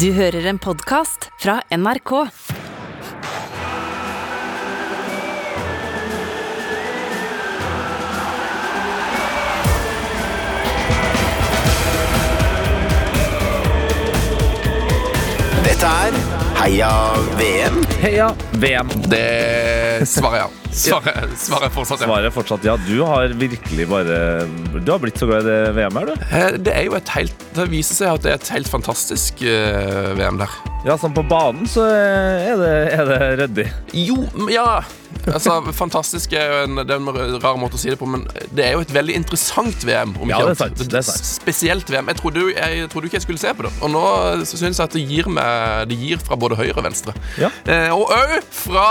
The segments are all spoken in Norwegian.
Du hører en podkast fra NRK. Dette er Heia VM. Heia VM. Det svarer ja. Svaret, svaret fortsatt ja. Svaret fortsatt ja. Du har virkelig bare Du har blitt så glad i det VM her, du. Eh, Det er jo et helt Det viser seg at det er et helt fantastisk eh, VM der. Ja, sånn på banen så er det, er det ryddig. Jo, m- ja Altså, fantastisk er jo en, det er en rar måte å si det på, men det er jo et veldig interessant VM. Om Ja, ikke det er annet. sant, det er sant. Spesielt VM. Jeg trodde, jo- jeg trodde ikke jeg skulle se på det, og nå så syns jeg at det gir meg Det gir fra både høyre og venstre. Ja. Eh, og òg fra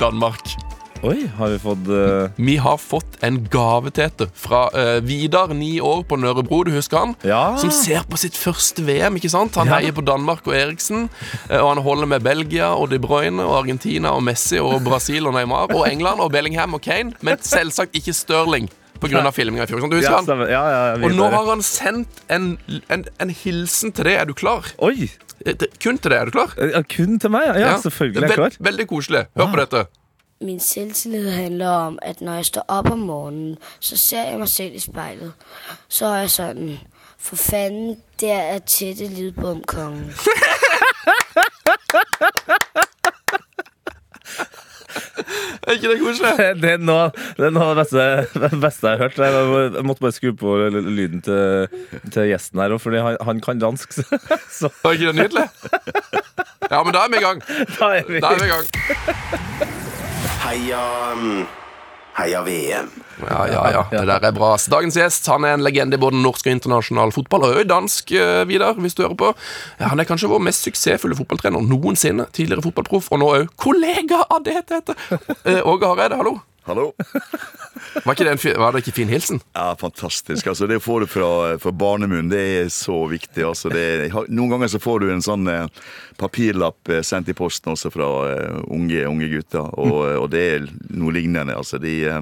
Danmark. Oi, har vi fått uh... Vi har fått en gave, Tete, fra uh, Vidar, ni år, på Nørrebro. Du husker han? Ja. Som ser på sitt første VM. ikke sant? Han Ja. heier på Danmark og Eriksen. Uh, Og han holder med Belgia og De Bruyne og Argentina og Messi og Brasil og Neymar og England og Bellingham og Kane, men selvsagt ikke Stirling pga. filminga i fjor. sant? Du husker ja, han? ja, ja, Og nå har han sendt en, en, en hilsen til deg. Er du klar? Oi! Kun til deg. Er du klar? Kun til meg? Ja, selvfølgelig er jeg klar. Veldig koselig. Hør på dette. Min selvtillid handler om, at når jeg står op om morgenen, så ser jeg meg selv i speilet. Så er jeg sånn for fanden, der er tætte lydbomkongen. Er ikke det koselig? Det er noe, det er noe av det beste, det beste jeg har hørt. Jeg, må- jeg måtte bare skru på lyden til, til gjesten her, òg, fordi han, han kan dansk. Så, så Var ikke det nydelig? Ja, men da er vi i gang. da er vi Da er vi i gang. Heia mm, Heia VM. Ja, ja, ja. Det der er bra. Så Dagens gjest han er en legende i både norsk og internasjonal fotball, og også dansk, eh, Vidar, hvis du hører på. Ja, han er kanskje vår mest suksessfulle fotballtrener noensinne. Tidligere fotballproff, og nå òg kollega av det det heter. Eh, Åge Hareide, hallo. Hallo? Var, ikke det en, var det ikke fin hilsen? Ja, fantastisk. Altså, det å få det fra, fra barnemunn, det er så viktig. Altså, det noen ganger så får du en sånn eh, papirlapp eh, sendt i posten også fra eh, unge, unge gutter, og, og det er noe lignende. Altså, de, eh,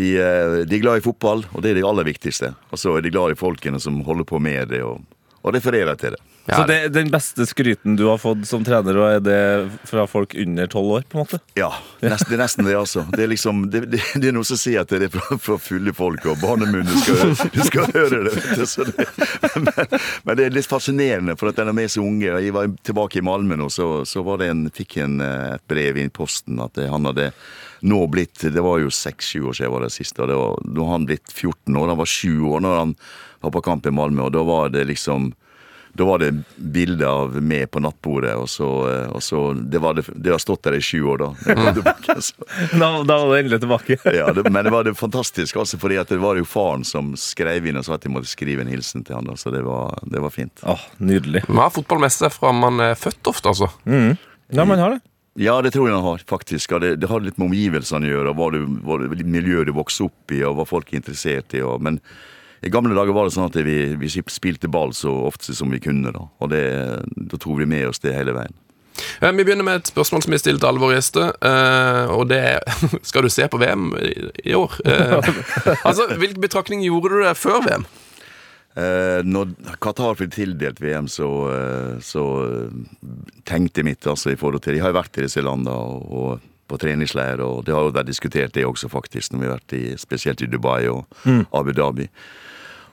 de, eh, de er glad i fotball, og det er det aller viktigste. Og så er de glad i folkene som holder på med det, og, og refererer til det. Så det den beste skryten du har fått som trener, er det fra folk under tolv år? på en måte? Ja, nest, det er nesten det, altså. Det er liksom, det, det, det er noe som sier at det er fra, fra fulle folk og barnemunn. Du skal, du skal høre det. det men, men det er litt fascinerende, for at den er så unge. Jeg var tilbake i Malmö nå, så, så var det en, fikk jeg en, eh, et brev i posten at det- han hadde nå blitt Det var jo seks-sju år siden jeg var der sist. har han blitt 14 år. Han var sju år når han var på kamp i Malmö, og da var det liksom da var det bilde av meg på nattbordet, og så, eh, og så det, var det, det har stått der i sju år, da. Tilbake. Da, da var du endelig tilbake. Ja, det, men det var det fantastisk, altså, fordi at det var jo faren som skrev inn og sa at jeg måtte skrive en hilsen til han. Da, så det var, det var fint. Åh, Nydelig. Man har fotball med seg fra man er født ofte, altså. Ja, man har det. Ja, det tror jeg han har, faktisk. Ja, det, det har litt med omgivelsene å gjøre, og hva, du, hva miljøet du vokser opp i, og hva folk er interessert i. Og, men i gamle dager var det sånn at vi, vi spilte ball så ofte som vi kunne, da. Og det, da tok vi med oss det hele veien. Eh, Vi begynner med et spørsmål som er stilt til alle våre gjester. eh, og det er Skal du se på VM i, år? Eh, altså, Hvilken betraktning gjorde du deg før VM? Når Qatar fikk tildelt VM, så, så tenkte mitt altså, i forhold til Jeg har jo vært i disse landene og, og på treningsleir, og det har jo vært diskutert det også, faktisk, når vi har vært i, spesielt i Dubai og Abu Dhabi.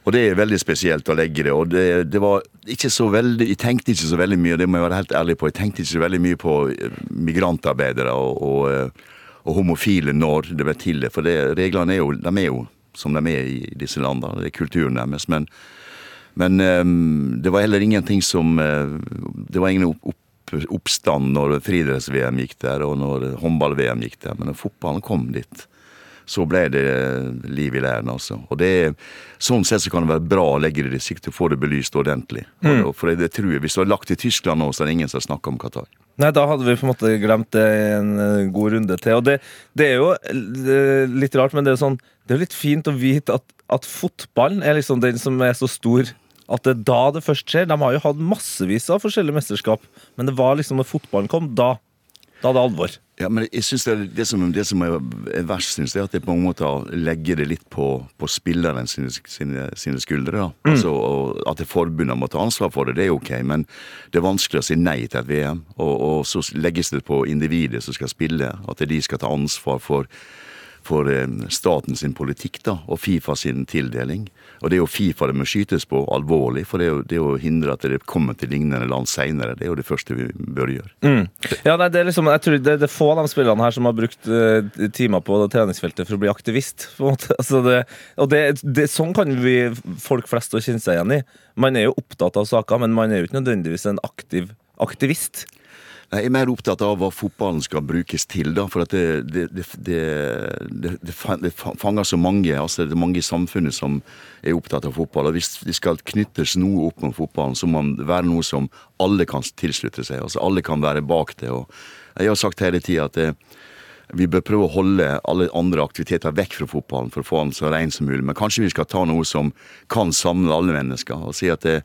Og det er veldig spesielt å legge det. Og det, det var ikke så veldig Jeg tenkte ikke så veldig mye, det må jeg være helt ærlig på. Jeg tenkte ikke så veldig mye på eh, migrantarbeidere og, og, eh, og homofile når det ble tildelt. For det, reglene er jo, de er jo som de er i disse landene. Det er kulturen deres. Men, men eh, det var heller ingenting som Det var ingen opp, oppstand når friidretts-VM gikk der, og når håndball-VM gikk der. Men når fotballen kom dit, så ble det liv i leiren, altså. Og det, sånn sett så kan det være bra å legge det i distriktet og få det belyst ordentlig. Og, for det, tror jeg, Hvis du har lagt til Tyskland nå, så er det ingen som snakker om Qatar. Nei, da hadde vi på en måte glemt det en eh, god runde til. Og det, det er jo eh, litt rart, men det er jo sånn Det er litt fint å vite at, at fotballen er liksom den som er så stor at det er da det først skjer. De har jo hatt massevis av forskjellige mesterskap, men det var liksom når fotballen kom, da, da er det alvor. Ja, men jeg synes det, det, som, det som er er verst, synes jeg, at det på en måte legger det litt på, på spilleren sine, sine, sine skuldre. Mm. Altså, At forbundet må ta ansvar for det, det er ok, men det er vanskelig å si nei til et VM. Og, og så legges det på individet som skal spille, at de skal ta ansvar for for eh, staten sin politikk da, og Fifa sin tildeling. Og det er jo Fifa det må skytes på alvorlig, for det er jo det å hindre at det kommer til lignende land seinere. Det er jo det første vi bør gjøre. Ja, nei, det er liksom, jeg tror det, det er få av de spillerne her som har brukt uh, timer på treningsfeltet for å bli aktivist. på en måte. Altså det, og det, det, sånn kan vi folk flest å kjenne seg igjen i. Man er jo opptatt av saker, men man er jo ikke nødvendigvis en aktiv aktivist. Jeg er mer opptatt av hva fotballen skal brukes til, da. For at det, det, det, det, det, det fa- det fa- fanger så mange. altså Det er mange i samfunnet som er opptatt av fotball. Og hvis det skal knyttes noe opp mot fotballen, så må det være noe som alle kan tilslutte seg. altså Alle kan være bak det. og Jeg har sagt hele tida at det, vi bør prøve å holde alle andre aktiviteter vekk fra fotballen for å få den så ren som mulig. Men kanskje vi skal ta noe som kan samle alle mennesker. og si at det,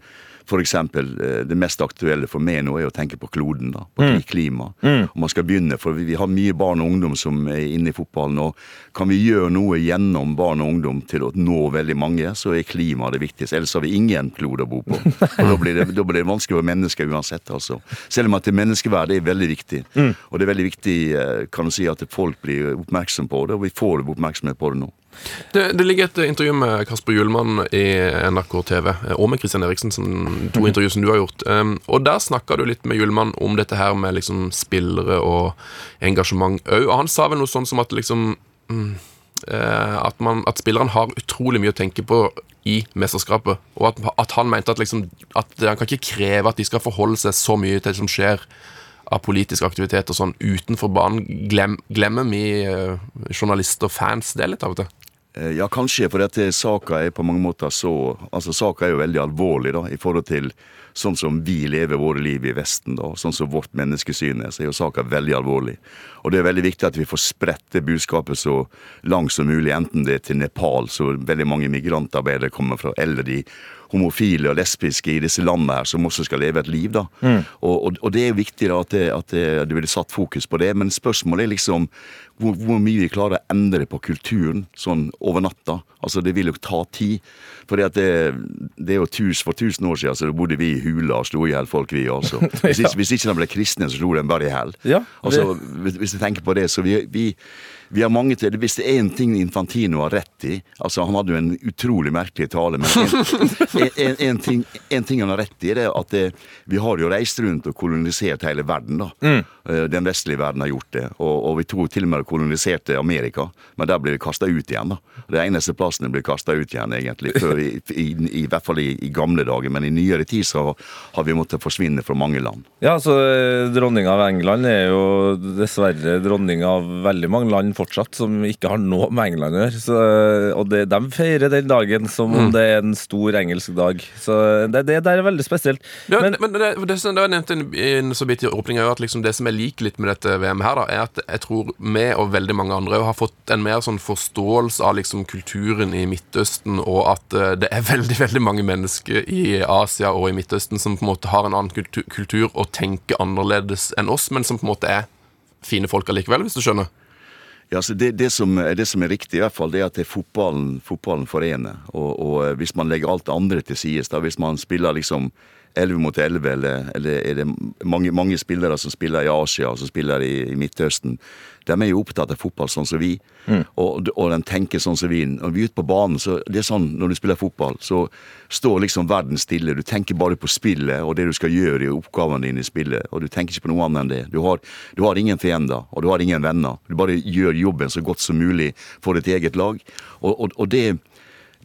for eksempel, eh, det mest aktuelle for meg nå er å tenke på kloden. da, På mm. klima. Og man skal begynne, for vi, har mye barn og ungdom som er inne i fotballen. og Kan vi gjøre noe gjennom barn og ungdom til å nå veldig mange, så er klima det viktigste. Ellers har vi ingen klode å bo på. Og Da blir det, da blir det vanskelig å være menneske uansett. altså. Selv om at det menneskeverd er veldig viktig. Og det er veldig viktig eh, kan du si, at folk blir oppmerksom på det, og vi får oppmerksomhet på det nå. Det, det ligger et intervju med Kasper Hjulmann i NRK TV, og med Kristian Eriksen, som, to intervju som du har gjort. Um, og Der snakka du litt med Hjulmann om dette her med liksom spillere og engasjement òg. Og han sa vel noe sånn som at liksom mm, eh, at, man, at spilleren har utrolig mye å tenke på i mesterskapet. Og at, at han mente at, liksom, at han kan ikke kreve at de skal forholde seg så mye til det som skjer av politisk aktivitet og sånn utenfor banen. Glem, glemmer vi eh, journalister og fans det litt av og til? Eh, Ja, kanskje, for dette saka er på mange måter så Altså, saka er jo veldig alvorlig, da, i forhold til sånn som vi lever våre liv i Vesten, da. Sånn som vårt menneskesyn er, så er jo saka veldig alvorlig. Og det er veldig viktig at vi får spredt det budskapet så langt som mulig, enten det er til Nepal, så veldig mange migrantarbeidere kommer fra, eller de homofile og lesbiske i disse landene her, som også skal leve et liv, da. Og, og, og det er viktig da at det, at det, det blir satt fokus på det, men spørsmålet er liksom hvor, hvor mye vi klarer å endre på kulturen sånn over natta. Altså, det vil jo ta tid. For det, det er jo tus, for tusen år siden så bodde vi i hula og slo i hjel folk, vi også. Hvis, ikke, hvis ikke de ble kristne, så slo de bare i hjel. Ja, Altså, hvis, hvis du tenker på det, så vi, vi, vi har mange til Hvis det er én ting Infantino har rett i altså Han hadde jo en utrolig merkelig tale, men en, en, en, ting, en ting han har rett i, det er at det, vi har jo reist rundt og kolonisert hele verden. da. Mm. Den vestlige verden har gjort det. Og, og vi tror til og med koloniserte Amerika, men der ble vi kasta ut igjen. da. Det eneste plassen vi ble kasta ut igjen, egentlig. Før i, i, i, hvert fall i, i gamle dager, men i nyere tid så har vi måttet forsvinne fra mange land. Ja, så Dronninga av England er jo dessverre dronning av veldig mange land fortsatt, som ikke har noe med England å gjøre. Så, og det, de feirer den dagen som om det er en stor engelsk dag. Så det, det der er veldig spesielt. Ja, Men men, det, det, som jeg nevnte en så vidt i åpninga, at liksom det som jeg liker litt med dette VM her, da, er at jeg tror vi og veldig mange andre har fått en mer sånn forståelse av liksom kulturen i Midtøsten, og at eh, det er veldig veldig mange mennesker i Asia og i Midtøsten som på en måte har en annen kultur, kultur og tenker annerledes enn oss, men som på en måte er fine folk allikevel, hvis du skjønner. Ja, altså det, det, som, det som er riktig, i hvert fall, det er at det er fotballen, fotballen forener. Og, og eh, hvis man legger alt det andre til side, hvis man spiller liksom 11 mot 11, eller, eller er det mange, mange spillere som spiller i Asia, og som spiller i, i Midtøsten, de er jo opptatt av fotball sånn som vi. Og, og de tenker sånn som vi. Når vi er ute på banen, så det er sånn når du spiller fotball, så står liksom verden stille. Du tenker bare på spillet og det du skal gjøre i oppgavene dine i spillet. Og du tenker ikke på noe annet enn det. Du har, du har ingen fiender, og du har ingen venner. Du bare gjør jobben så godt som mulig for ditt eget lag. Og, og, og det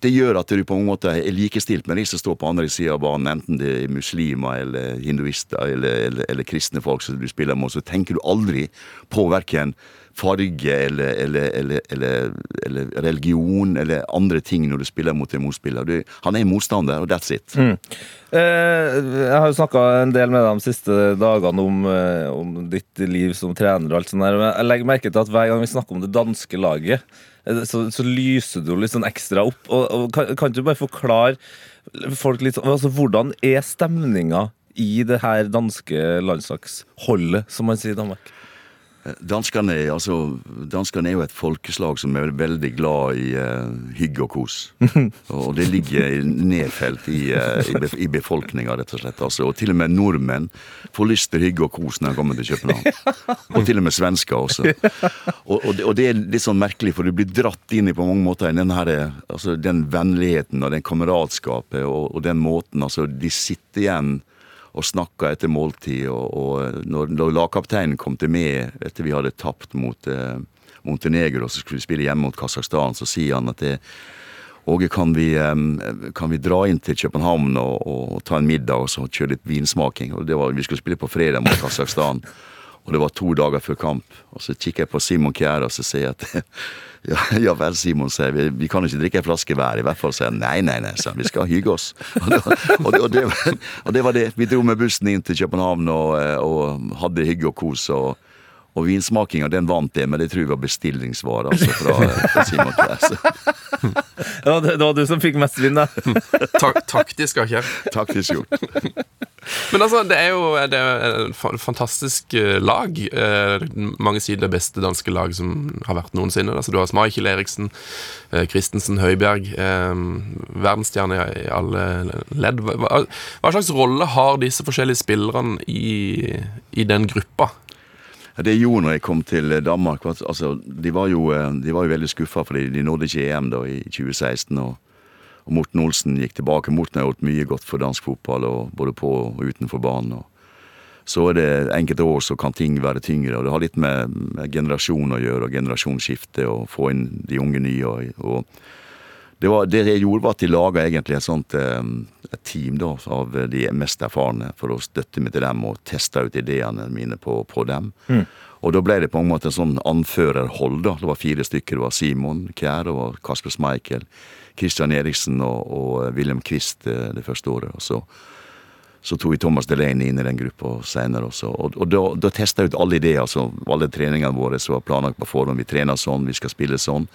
det gjør at du på en måte er likestilt med de som står på andre sida av banen, enten det er muslimer eller hinduister eller, eller, eller kristne folk som du spiller med, så tenker du aldri på verken farge eller, eller, eller, eller, religion eller andre ting når du spiller mot en motspiller. Du, han er en motstander, og that's it. Eh, jeg har jo snakka en del med deg de siste dagene om, eh, om ditt liv som trener. og alt sånt der. men Jeg legger merke til at hver gang vi snakker om det danske laget, eh, så, så lyser du litt sånn ekstra opp. Og, og kan, kan du bare forklare folk litt sånn, altså, Hvordan er stemninga i det her danske landslagsholdet, som man sier i Danmark? Danskene, altså, danskene er jo et folkeslag som er veldig glad i uh, hygge og kos. og det ligger nedfelt i, uh, i, be, i befolkninga, rett og slett. Altså, og til og med nordmenn får lyst til hygge og kos når de kommer til København. og til og med svensker også. Og, og, det, og det er litt sånn merkelig, for du blir dratt inn i på mange måter den, her, altså, den vennligheten og den kameratskapet og, og den måten altså, de sitter igjen og snakka etter måltid. Og, og når, når lagkapteinen kom til meg etter vi hadde tapt mot eh, Montenegro, så skulle vi spille hjemme mot Kasakhstan, så sier han at det, Åge, kan eh, kan vi dra inn til København og, og, og ta en middag og så kjøre litt vinsmaking? Og det var, Vi skulle spille på fredag mot Kasakhstan. Og det var to dager før kamp. Og så kikker jeg på Simon Kjær og så sier jeg at ja, ja vel, Simon, sier vi, vi kan ikke drikke en flaske hver. I hvert fall sier jeg nei, nei, nei, han, vi skal hygge oss. Og det, og, det, og, det, var- og det var det. Vi dro med bussen inn til København og, eh, og hadde hygge og kos. og og vinsmakinga den vant det, men det tror jeg var bestillingsvare altså, fra, fra Simon Kjær. Ja, det, var du som fikk mest vinn, da. Ta taktisk Kjell. taktisk gjort. Men altså, det er jo det et fantastisk eh, lag. Eh, mange sier det beste danske lag som har vært noensinne. Altså, du har Michael Eriksen, eh, Christensen, Høibjerg. Eh, verdensstjerne i alle ledd. Hva, slags rolle har disse forskjellige spillerne i, i den gruppa? Det jeg gjorde når jeg kom til Danmark, altså, de, var jo, de var jo veldig skuffa fordi de nådde ikke EM da i 2016. Og, og Morten Olsen gikk tilbake. Morten har gjort mye godt for dansk fotball, både på og utenfor banen. Så er det enkelte år så kan ting være tyngre, og det har litt med, med generasjon å gjøre, og generasjonsskifte, og få inn de unge nye. Og, og det, var, det jeg gjorde, var at de laga egentlig et sånt eh, et team da, av de mest erfarne for å støtte meg til dem og teste ut ideene mine på, på dem. Og da ble det på en måte en sånn anførerhold. da. Det var fire stykker. Det var Simon Kjær, det var Kasper Schmeichel, Christian Eriksen og, og William Quist det, det første året. Og så, så tok vi Thomas Delaney inn i den gruppa senere også. Og, og da, da testa jeg ut alle ideer. altså Alle treningene våre som var planlagt på forhånd. Vi trener sånn, vi skal spille sånn.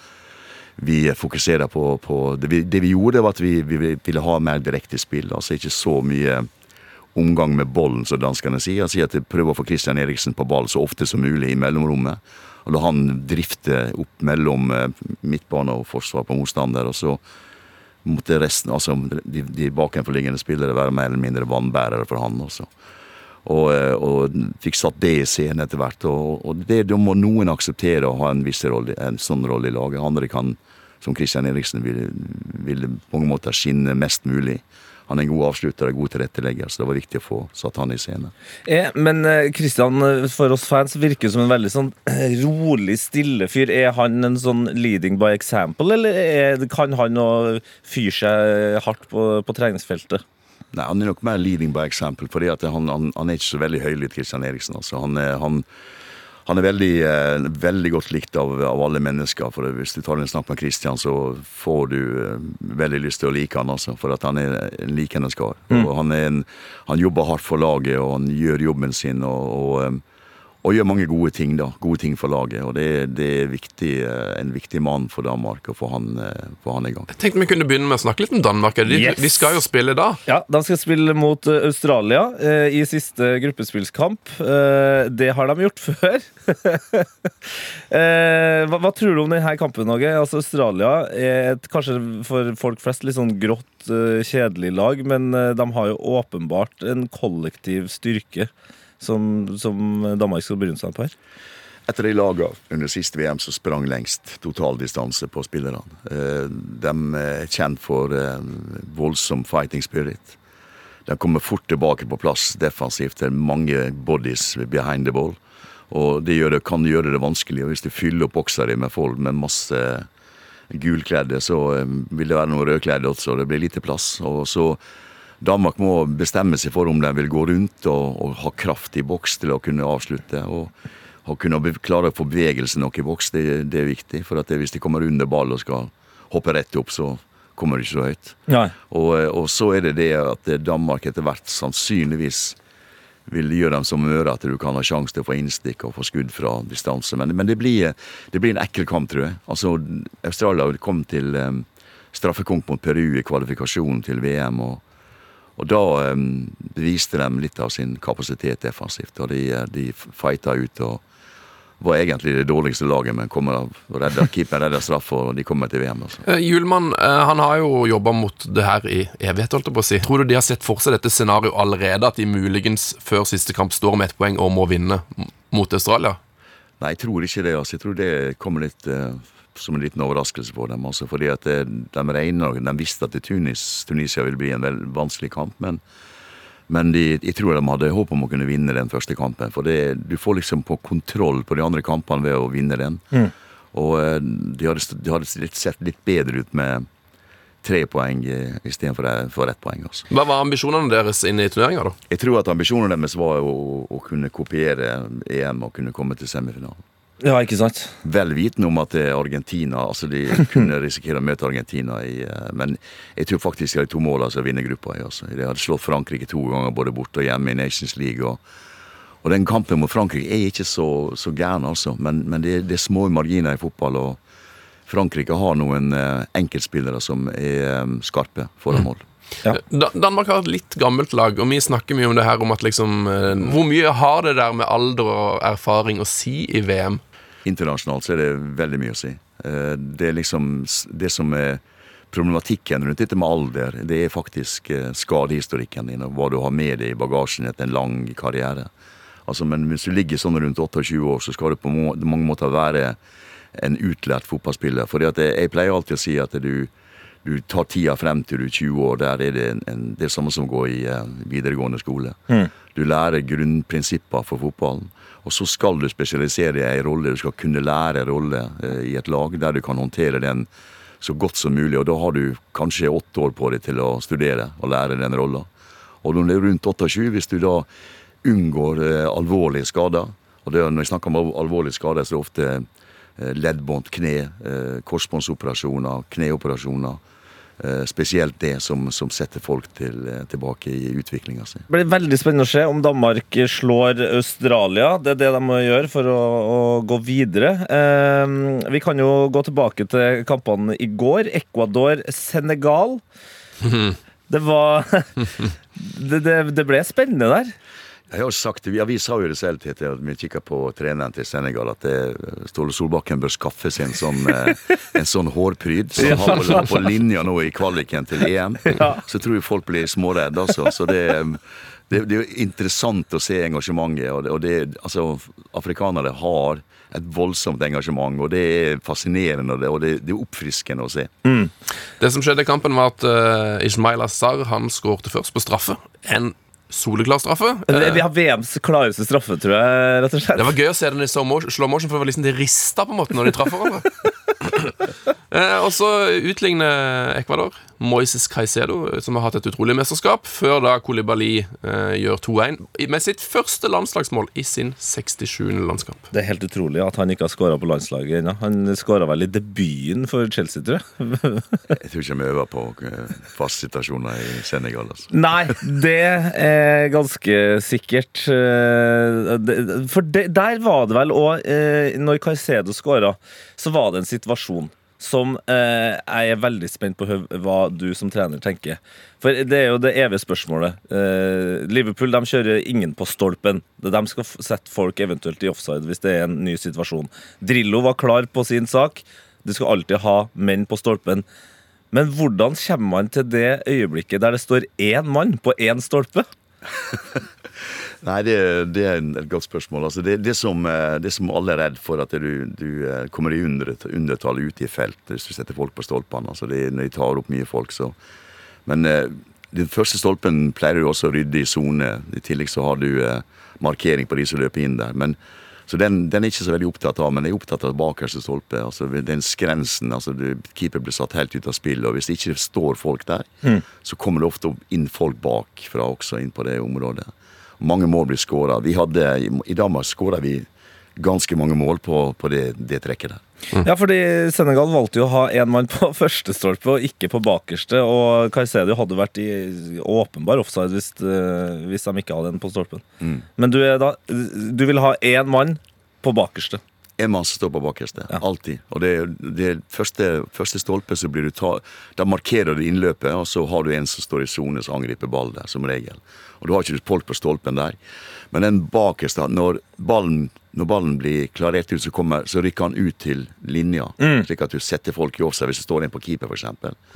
Vi fokuserer på, på det, vi, det vi gjorde, var at vi, vi ville ha mer direkte spill. Altså ikke så mye omgang med bollen, som danskene sier. Han sier at de prøver å få Christian Eriksen på ball så ofte som mulig i mellomrommet. Og la han drifte opp mellom eh, midtbane og forsvar på motstander. Og så måtte resten, altså de, de bakenforliggende spillere være mer eller mindre vannbærere for han også. Og, eh, og fikk satt det i scenen etter hvert. Og, og det, da må noen akseptere å ha en viss rolle, en sånn rolle i laget. Andre kan, som Christian Eriksen, ville vil på mange måter skinne mest mulig. Han er en god avslutter og god tilrettelegger, så det var viktig å få satt han i scene. Eh, men Kristian, eh, for oss fans virker som en veldig sånn eh, rolig, stille fyr. Er han en sånn leading by example, eller er, kan han òg fyre seg hardt på, på treningsfeltet? Nei, Han er nok mer leading by example, fordi han, han, han er ikke så veldig høylytt, Kristian Eriksen. Altså. Han, han, han er veldig, eh, veldig godt likt av, av alle mennesker. for Hvis du tar en snakk med Christian, så får du eh, veldig lyst til å like han altså, For at han er en likende kar. Mm. Han, han jobber hardt for laget, og han gjør jobben sin. og, og eh, og gjør mange gode ting da, gode ting for laget. og Det, det er viktig, eh, en viktig mann for Danmark å få han, eh, han i gang. Jeg tenkte vi kunne begynne med å snakke litt om Danmark. De, Yes. de skal jo spille da. Ja, De skal spille mot eh, Australia eh, i siste gruppespillskamp. Eh, det har de gjort før. eh, hva, hva tror du om denne kampen, Åge? Altså, Australia er et, kanskje for folk flest litt sånn grått, kjedelig lag, men de har jo åpenbart en kollektiv styrke som, som Danmark skal bryne seg på her. Et av de lagene under siste VM som sprang lengst totaldistanse på spillerne. Eh, De er kjent for eh, voldsom fighting spirit. De kommer fort tilbake på plass defensivt. Det er mange bodies behind the ball. Og det det, kan gjøre det vanskelig. Og hvis du fyller opp boksa di med folk med masse gulkledde, så eh, vil det være noen rødkledde også. Det blir lite plass. Og så Danmark må bestemme seg for om de vil gå rundt og, og ha kraft i boks til å kunne avslutte. og å kunne klare å få bevegelse nok i boks, det, det er viktig. For det, hvis de kommer under ball og skal hoppe rett opp, så kommer de ikke så høyt. Og, og så er det det at Danmark etter hvert sannsynligvis vil gjøre dem som øre, at du kan ha sjanse til å få innstikk og få skudd fra distanse. Men, men det, blir, det blir en ekkel kamp, tror jeg. Altså, Australia kom til um, straffekonk mot Peru i kvalifikasjonen til VM. og og da um, beviste de litt av sin kapasitet defensivt. Og de, eh, de fighta ut og var egentlig det dårligste laget, men kommer av og redder keeper redder straff, og de kommer til VM. Altså. Eh, Hjulmann eh, han har jo jobba mot det her i evighet, holdt jeg på å si. Tror du de har sett for seg dette scenarioet allerede, at de muligens før siste kamp står med ett poeng og må vinne mot Australia? Nei, jeg tror ikke det. altså. Jeg tror det kommer litt eh, som en liten overraskelse for dem. Også fordi at det, De regner, de visste at Tunis, Tunisia ville bli en vel vanskelig kamp, men, men de, jeg tror de hadde håp om å kunne vinne den første kampen. For det, du får liksom på kontroll på de andre kampene ved å vinne den. Og eh, de hadde, de hadde litt, sett litt bedre ut med tre poeng eh, istedenfor for ett poeng. Også. Hva var ambisjonene deres inn i turneringa, da? Jeg tror at ambisjonene deres var å, å kunne kopiere EM og kunne komme til semifinalen. Ja, ikke sant? Vel vitende om at det er Argentina, altså de kunne risikere å møte Argentina i eh, Men jeg tror faktisk de to målene altså, å vinne gruppa i. Altså. De hadde slått Frankrike to ganger både borte og hjemme i Nations League. Og, og den kampen mot Frankrike er ikke så, så gæren, altså. Men, men det, det er små marginer i fotball. og Frankrike har noen eh, enkeltspillere som er um, skarpe foran mål. Ja. Danmark har et litt gammelt lag, og vi snakker mye om det her om at liksom eh, Hvor mye har det der med alder og erfaring å si i VM? Internasjonalt så er det veldig mye å si. Eh, Det er liksom det som er problematikken rundt dette med alder, det er faktisk eh, skadehistorikken din og hva du har med deg i bagasjen etter en lang karriere. Altså, men hvis du ligger sånn rundt 28 år, så skal du på må- mange måter være en utlært fotballspiller. For jeg, pleier alltid å si at du, du tar tida frem til du er 20 år. Der er det en, det er samme som å gå i eh, videregående skole. Du lærer grunnprinsipper for fotballen. Og så skal du spesialisere deg i rolle. Du skal kunne lære en rolle eh, i et lag der du kan håndtere den så godt som mulig. Og da har du kanskje åtte år på deg til å studere og lære den rolla. Og når du er rundt 28, hvis du da unngår eh, alvorlige skader Og det, når jeg snakker om alvorlige skader, så er det ofte eh, leddbånd, kne, eh, korsbåndsoperasjoner, kneoperasjoner. Eh, spesielt det som, som setter folk til, eh, tilbake i utviklinga si. Det blir veldig spennende å se om Danmark slår Australia. Det er det de må gjøre for å, å gå videre. Eh, vi kan jo gå tilbake til kampene i går. Ecuador-Senegal. Det var det, det, det ble spennende der. Jeg har jo sagt, ja, Vi sa jo det selv til at vi kikka på treneren til Senegal, at det, Ståle Solbakken bør skaffe seg en sånn, eh, en sånn hårpryd. som han har på, på linja nå i kvaliken til EM. Så tror jeg folk blir småredde. Altså. Så det, det, det er jo interessant å se engasjementet. Og det, og det, altså, afrikanere har et voldsomt engasjement, og det er fascinerende og det, og det, det er oppfriskende å se. Det som skjedde i kampen, var at uh, Ismail Azar han skårte først på straffe. En soleklar straffe. Eh, Vi har VMs klareste straffe, tror jeg. rett og slett. Det var gøy å se den i slow motion, for det var liksom de rista på en måte når de traff hverandre. eh, og så utligner Ecuador Moises Caicedo, som har hatt et utrolig mesterskap, før da Kolibali eh, gjør 2-1 med sitt første landslagsmål i sin 67. landskamp. Det er helt utrolig at han ikke har skåra på landslaget ennå. Han skåra vel i debuten for Chelsea, tror jeg. Jeg tror ikke vi øver på fast fastsituasjoner i Senegal. Altså. Nei, det er ganske sikkert. Eh, For der var det vel òg Når Caicedo skåra, så var det en situasjon som eh, jeg er veldig spent på hva du som trener tenker. For det er jo det evige spørsmålet. Eh, Liverpool de kjører ingen på stolpen. De skal sette folk eventuelt i offside hvis det er en ny situasjon. Drillo var klar på sin sak. Du skal alltid ha menn på stolpen. Men hvordan kommer man til det øyeblikket der det står én mann på én stolpe? Nei, det, det er et godt spørsmål. Altså, det, det, som, eh, det som alle er redd for, at du, du eh, kommer i under, undertall ute i felt hvis du setter folk på stolpene. Altså, når de tar opp mye folk, så Men eh, den første stolpen pleier du også å rydde i sone. I tillegg så har du markering på de som løper inn der. Men, så den, den er ikke så veldig opptatt av, men jeg er opptatt av bakerste stolpe. altså Den skrensen. altså du, Keeper blir satt helt ut av spill, og hvis det ikke står folk der, så kommer det ofte inn folk bakfra også inn på det området. Mange mål blir skåra. I Danmark skåra vi ganske mange mål på, på det, det trekket der. Ja, fordi Senegal valgte jo å ha én mann på første stolpe og ikke på bakerste. Og Caicedo hadde vært i åpenbar offside hvis, eh, hvis de ikke hadde en på stolpen. Men du, da, du vil ha én mann på bakerste. En mann som står på bakerste. Alltid. Og det, det første, første stolpe så blir du ta, Da markerer du innløpet, og så har du en som står i sone som angriper ballen der, som regel. Og du har ikke folk på stolpen der. Men den bakerste, når ballen når ballen blir klarert ut, så, kommer, så rykker han ut til linja. Slik at du setter folk i offside hvis det står en på keeper, f.eks.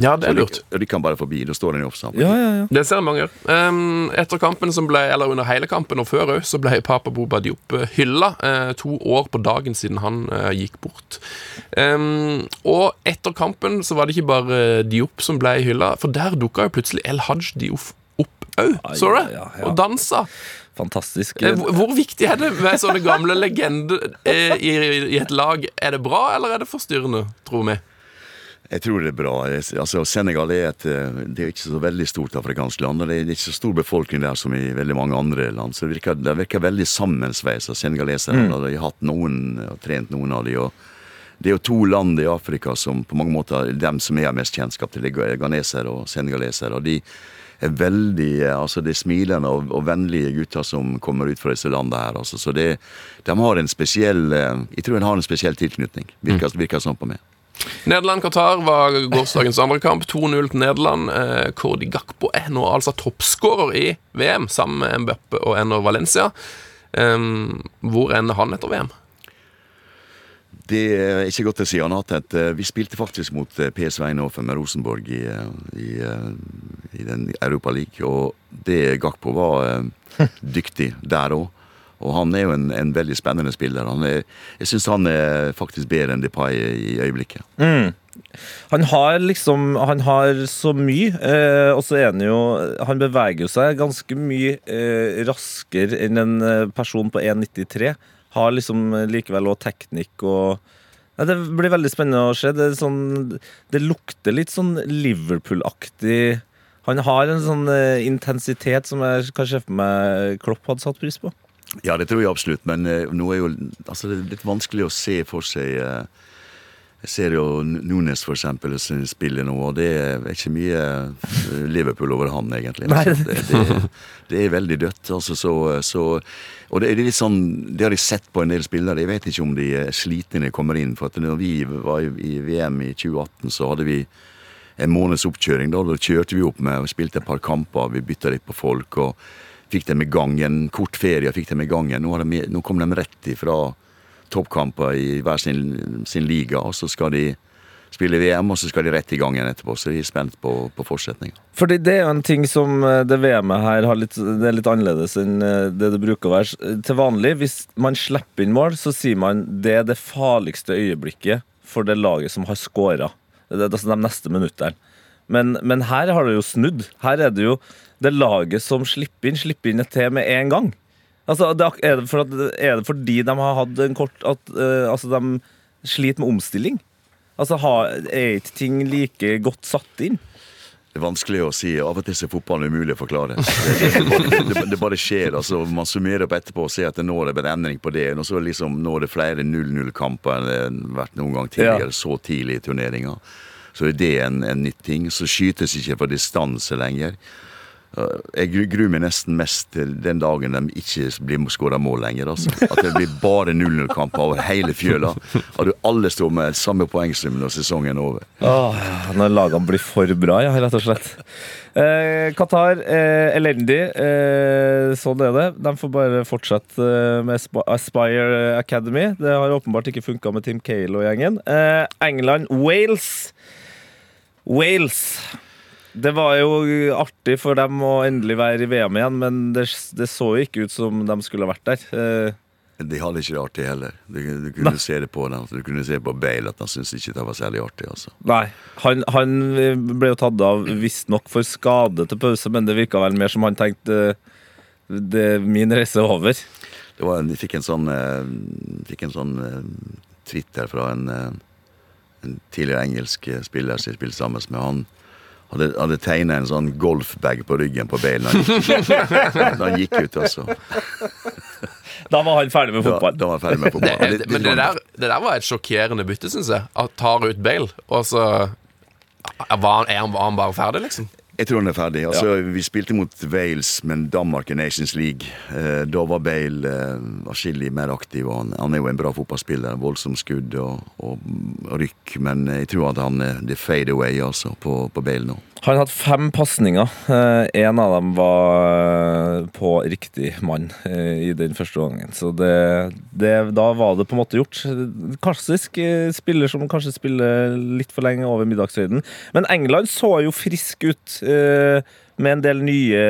Ja, det er Så lurt. rykker- rykker han bare forbi. Da står han i offside. Ja, ja, ja. Det ser mange gjør. Um, etter kampen som ble, eller under hele kampen og før òg, så ble Papa Boba Diop eh, hylla. Uh, to år på dagen siden han uh, gikk bort. Um, og etter kampen så var det ikke bare Diop som ble hylla, for der dukka jo plutselig El Hajj Diop opp òg. Så du det? Og dansa. Fantastisk. Eh, Hvor, hvor viktig er det med sånne gamle legender eh, i, i et lag? Er det bra, eller er det forstyrrende, tror vi? Jeg tror det er bra. Altså, Senegal er et eh, Det er ikke så veldig stort afrikansk land. og Det er ikke så stor befolkning der som i veldig mange andre land. Så det virker, det virker veldig sammensveisa, senegaleserne. Mm. De har hatt noen og trent noen av de, og Det er jo to land i Afrika som på mange måter er dem som jeg har mest kjennskap til. Er ghanesere og senegalesere. og de veldig eh, altså Det er smilende og, og vennlige gutter som kommer ut fra disse landene her. altså Så det, de har en spesiell eh, Jeg tror de har en spesiell tilknytning. Virker, virker sånn på meg. Nederland-Qatar var gårsdagens andre kamp. 2-0 til Nederland. Eh, Kordi Gakpo er nå altså toppskårer i VM, sammen med Mbappe og Enor Valencia. Um, hvor ender han etter VM? Det er ikke godt å si annet enn at eh, vi spilte faktisk mot eh, PSV Eindhoven med Rosenborg i, eh, i, i den Europa League, og det Gakpo var dyktig der òg. Og han er jo en, en veldig spennende spiller. Er, jeg syns han er faktisk bedre enn Depay i øyeblikket. Han har liksom Han har så mye, eh, og så er han jo Han beveger seg ganske mye eh, raskere enn en person på 1,93. Har liksom eh, likevel òg teknikk og ja, Det blir veldig spennende å se. Det, sånn, det lukter litt sånn Liverpool-aktig Han har en sånn eh, intensitet som jeg kan se for meg Klopp hadde satt pris på. Ja, det tror jeg absolutt, men eh, nå er jo altså, det er litt vanskelig å se for seg eh, Jeg ser jo Nunes for eksempel som spiller nå, og det er ikke mye eh, Liverpool over han, egentlig. Altså, det, det, det er veldig dødt. Altså, så, så, og det er litt sånn Det har jeg sett på en del spillere. Jeg vet ikke om de er slitne når de kommer inn. For at når vi var i, VM i 2018, så hadde vi en måneds oppkjøring. Da, da kjørte vi opp med og spilte et par kamper, vi bytta litt på folk. og Fikk dem i gang en kort ferie. fikk dem i gang. Nå, de, nå kom de rett ifra toppkamper i hver sin, sin liga, og så skal de spille VM, og så skal de rett i gang igjen etterpå. Så de er spent på, på fortsetninga. Fordi det er jo en ting som eh, det VM-et her litt, det er litt annerledes enn eh, det det bruker å være. Til vanlig, hvis man slipper inn mål, så sier man det er det farligste øyeblikket for det laget som har scora. Det er altså de neste minuttene. Men, men her har det jo snudd. Her er det jo det laget som slipper inn, slipper inn et til med en gang. Altså, det, er, det at, er det fordi de har hatt en kort at, uh, Altså, de sliter med omstilling? Altså, har, Er ikke ting like godt satt inn? Det er vanskelig å si. Av og til er fotballen umulig å forklare. Det, det, det, bare skjer. altså Man summerer opp etterpå og ser at det nå er det en endring på det. Og så liksom nå er det flere 0-0-kamper enn det har vært noen gang tidligere. Så tidlig i turneringa. Så er det en, en nytt ting. Så skytes ikke fra distanse lenger. Uh, Jeg gruer meg nesten mest til den dagen de ikke blir skåra mål lenger. Altså. At det blir bare 0-0-kamper over hele fjøla. At du alle står med samme poengsum når sesongen er over. Åh, når lagene blir for bra, ja, rett og slett. Eh, Qatar, eh, elendig. Eh, sånn er det. De får bare fortsette eh, med Aspire Academy. Det har åpenbart ikke funka med Tim Cale og gjengen. Eh, England, Wales. Wales. Det var jo artig for dem å endelig være i VM igjen, men det, det så jo ikke ut som de skulle ha vært der. Eh, De hadde ikke det artig heller. Du, du kunne se det på dem. Du kunne se på Bale at han syntes ikke det var særlig artig. altså. Nei. Han, han ble jo tatt av visstnok for skade til pause, men det virka vel mer som han tenkte det, min reise er over. Det var, en- jeg fikk en sånn, eh, fikk en sånn eh, tweet fra en, eh, en tidligere engelsk eh, spiller som jeg spilte sammen med. Han hadde, hadde tegna en sånn golfbag på ryggen på Bale da han gikk, han gikk ut. altså. Da var han ferdig med fotball. da var han ferdig med Det, fotball. Det, Litt- men det der, det der var et sjokkerende bytte, syns jeg. At tar ut Bale, og så var han, er han, var han bare ferdig, liksom? Jeg tror han er ferdig. Altså, Vi spilte mot Wales, men Danmark i Nations League. Eh, da var Bale eh, atskillig mer aktiv. og han, han er jo en bra fotballspiller. Voldsom skudd og, og rykk. Men jeg tror at han er det fade away altså, på, på Bale nå. Han hadde fem pasninger. Én av dem var eh, på riktig mann eh, i den første gangen. Så det, det, da var det på en måte gjort. Klassisk eh, spiller som kanskje spiller litt for lenge over middagshøyden. Men England så jo frisk ut. eh, Med en del nye,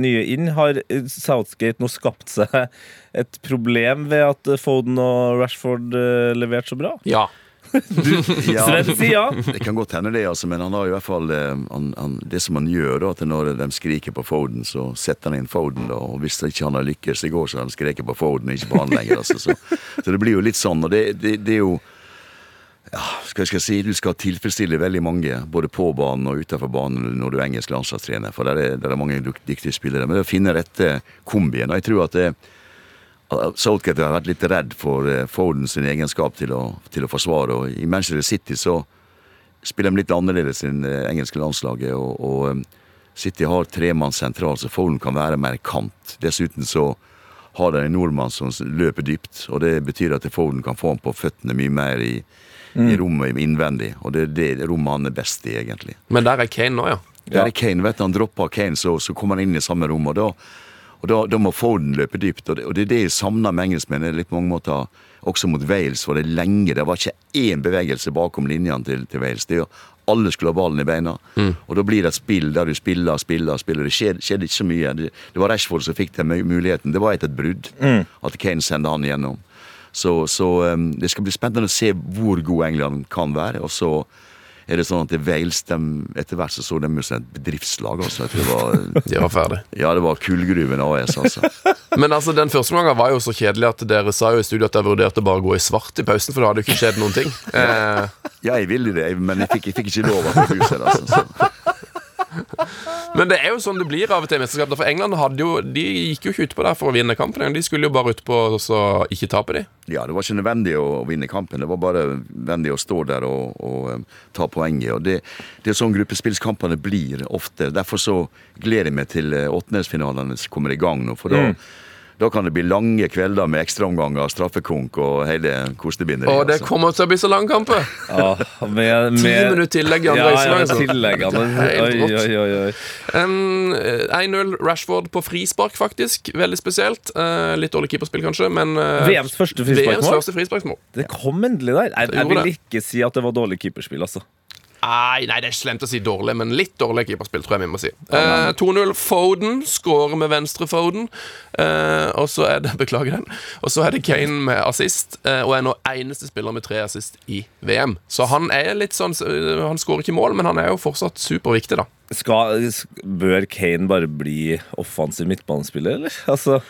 nye inn. Har Southgate nå skapt seg et problem ved at Foden og Rashford eh, leverte så bra? Ja. Ja, Sven sier ja. det kan godt hende det, altså, men han har i hvert fall eh, han, han, Det som han gjør, da, at når de skriker på Foden, så setter han inn Foden. Da, og Hvis ikke han har lykkes i går, så har han skreket på Foden, ikke på han lenger. Altså, så, så det blir jo litt sånn. Og det, det, det er jo ja, skal jeg si, Du skal tilfredsstille veldig mange, både på banen og utenfor banen, når du er engelsk landslagstrener. For der er, der er mange dyktige spillere. Men det å finne rette kombien og Jeg tror at det, Southgate har vært litt redd for eh, Foden sin egenskap til å, til å forsvare. og I Manchester City så spiller de litt annerledes enn det engelske landslaget. og, og eh, City har tremann sentral, så Foden kan være mer kant. Dessuten så har de en nordmann som løper dypt, og det betyr at Foden kan få ham på føttene mye mer i, i rommet innvendig. Og det er det rommet han er best i, egentlig. Men der er Kane nå, ja. Der er Kane, vet du, Han dropper Kane, så, så kommer han inn i samme rom. Og da, og da, da må Foden løpe dypt. Og det, og det er det jeg savner med engelskmenn. Litt på mange måter også mot Wales var det lenge. Det var ikke én bevegelse bakom linjene til, til Wales. Det er jo alle skulle ha ballen i beina. Og da blir det et spill der du spiller, spiller, spiller. Det skjedde, skjedde ikke så mye. Det, det var Rashford som fikk den muligheten. Det var etter et brudd at Kane sendte han igjennom. Så, så um, det skal bli spennende å se hvor god England kan være. Og så er det sånn at det Wales de, etter hvert så så de jo som et bedriftslag. Altså. Det var, De var ferdig. ja, det var Kullgruven AS, altså. Men altså, den første omgangen var jo så kjedelig at dere sa jo i studio at dere vurderte bare å gå i svart i pausen, for da hadde jo ikke skjedd noen ting. Eh, Ja, jeg ville det, men jeg fikk, jeg fikk ikke lov av huset. Altså. Så. Men det er jo sånn det blir av og til i mesterskap. For England hadde jo, de gikk jo ikke utpå der for å vinne kampen. De skulle jo bare utpå og så ikke tape, de. Ja, det var ikke nødvendig å vinne kampen. Det var bare nødvendig å stå der og, og um, ta poenget. Og det, det er sånn gruppespillskampene blir ofte. Derfor så gleder jeg meg til uh, åttendelsfinalene som kommer i gang nå. For da, da kan det bli lange kvelder med ekstraomganger, straffekonk og hele kostebinderiet. Og det altså. kommer til å bli så lang kamp. Ja, med, Ti minutter tillegg i andre ja, ja, altså. Helt Oi, oi, oi, oi. Um, 1-0 Rashford på frispark, faktisk. Veldig spesielt. Uh, litt dårlig keeperspill, kanskje, men uh, VMs første frisparksmål. Det kom endelig der. Jeg, jeg vil ikke si at det var dårlig keeperspill, altså. Nei, nei, det er slemt å si dårlig, men litt dårlig keeperspill, tror jeg vi må si. Eh, 2-0 Foden skårer med venstre Foden. Eh, og så er det Beklager den. Og så er det Kane med assist, eh, og er nå eneste spiller med tre assist i VM. Så han er litt sånn eh, Han skårer ikke mål, men han er jo fortsatt superviktig, da. Skal, bør Kane bare bli offensiv midtbanespiller, eller? Altså,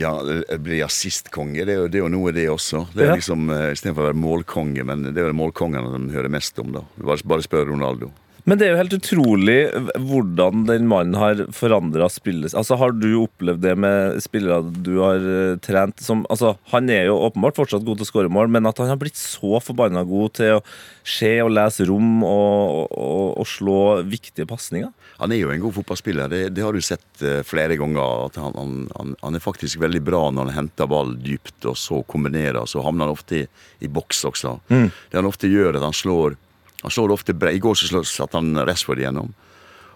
Ja, blir assistkonge. Det det er jo noe, det også. Det er Ja. liksom, eh, Istedenfor å være målkonge, men det er jo målkongene de hører mest om, da. Bare, bare spør Ronaldo. men det er jo helt utrolig hvordan den mannen har forandra spillet. Altså, har du opplevd det med spillere du har eh, trent som altså, Han er jo åpenbart fortsatt god til å skåre mål, men at han har blitt så forbanna god til å se og lese rom og, og, og slå viktige pasninger? Han er jo en god fotballspiller, det, det har du sett eh, flere ganger. at han, han, han, er faktisk veldig bra når han henter ball dypt, og så kombinerer. Så havner han ofte i, i boks også. Det han ofte gjør, at han slår han slår ofte brei. I går så satte satt han Rashford igjennom.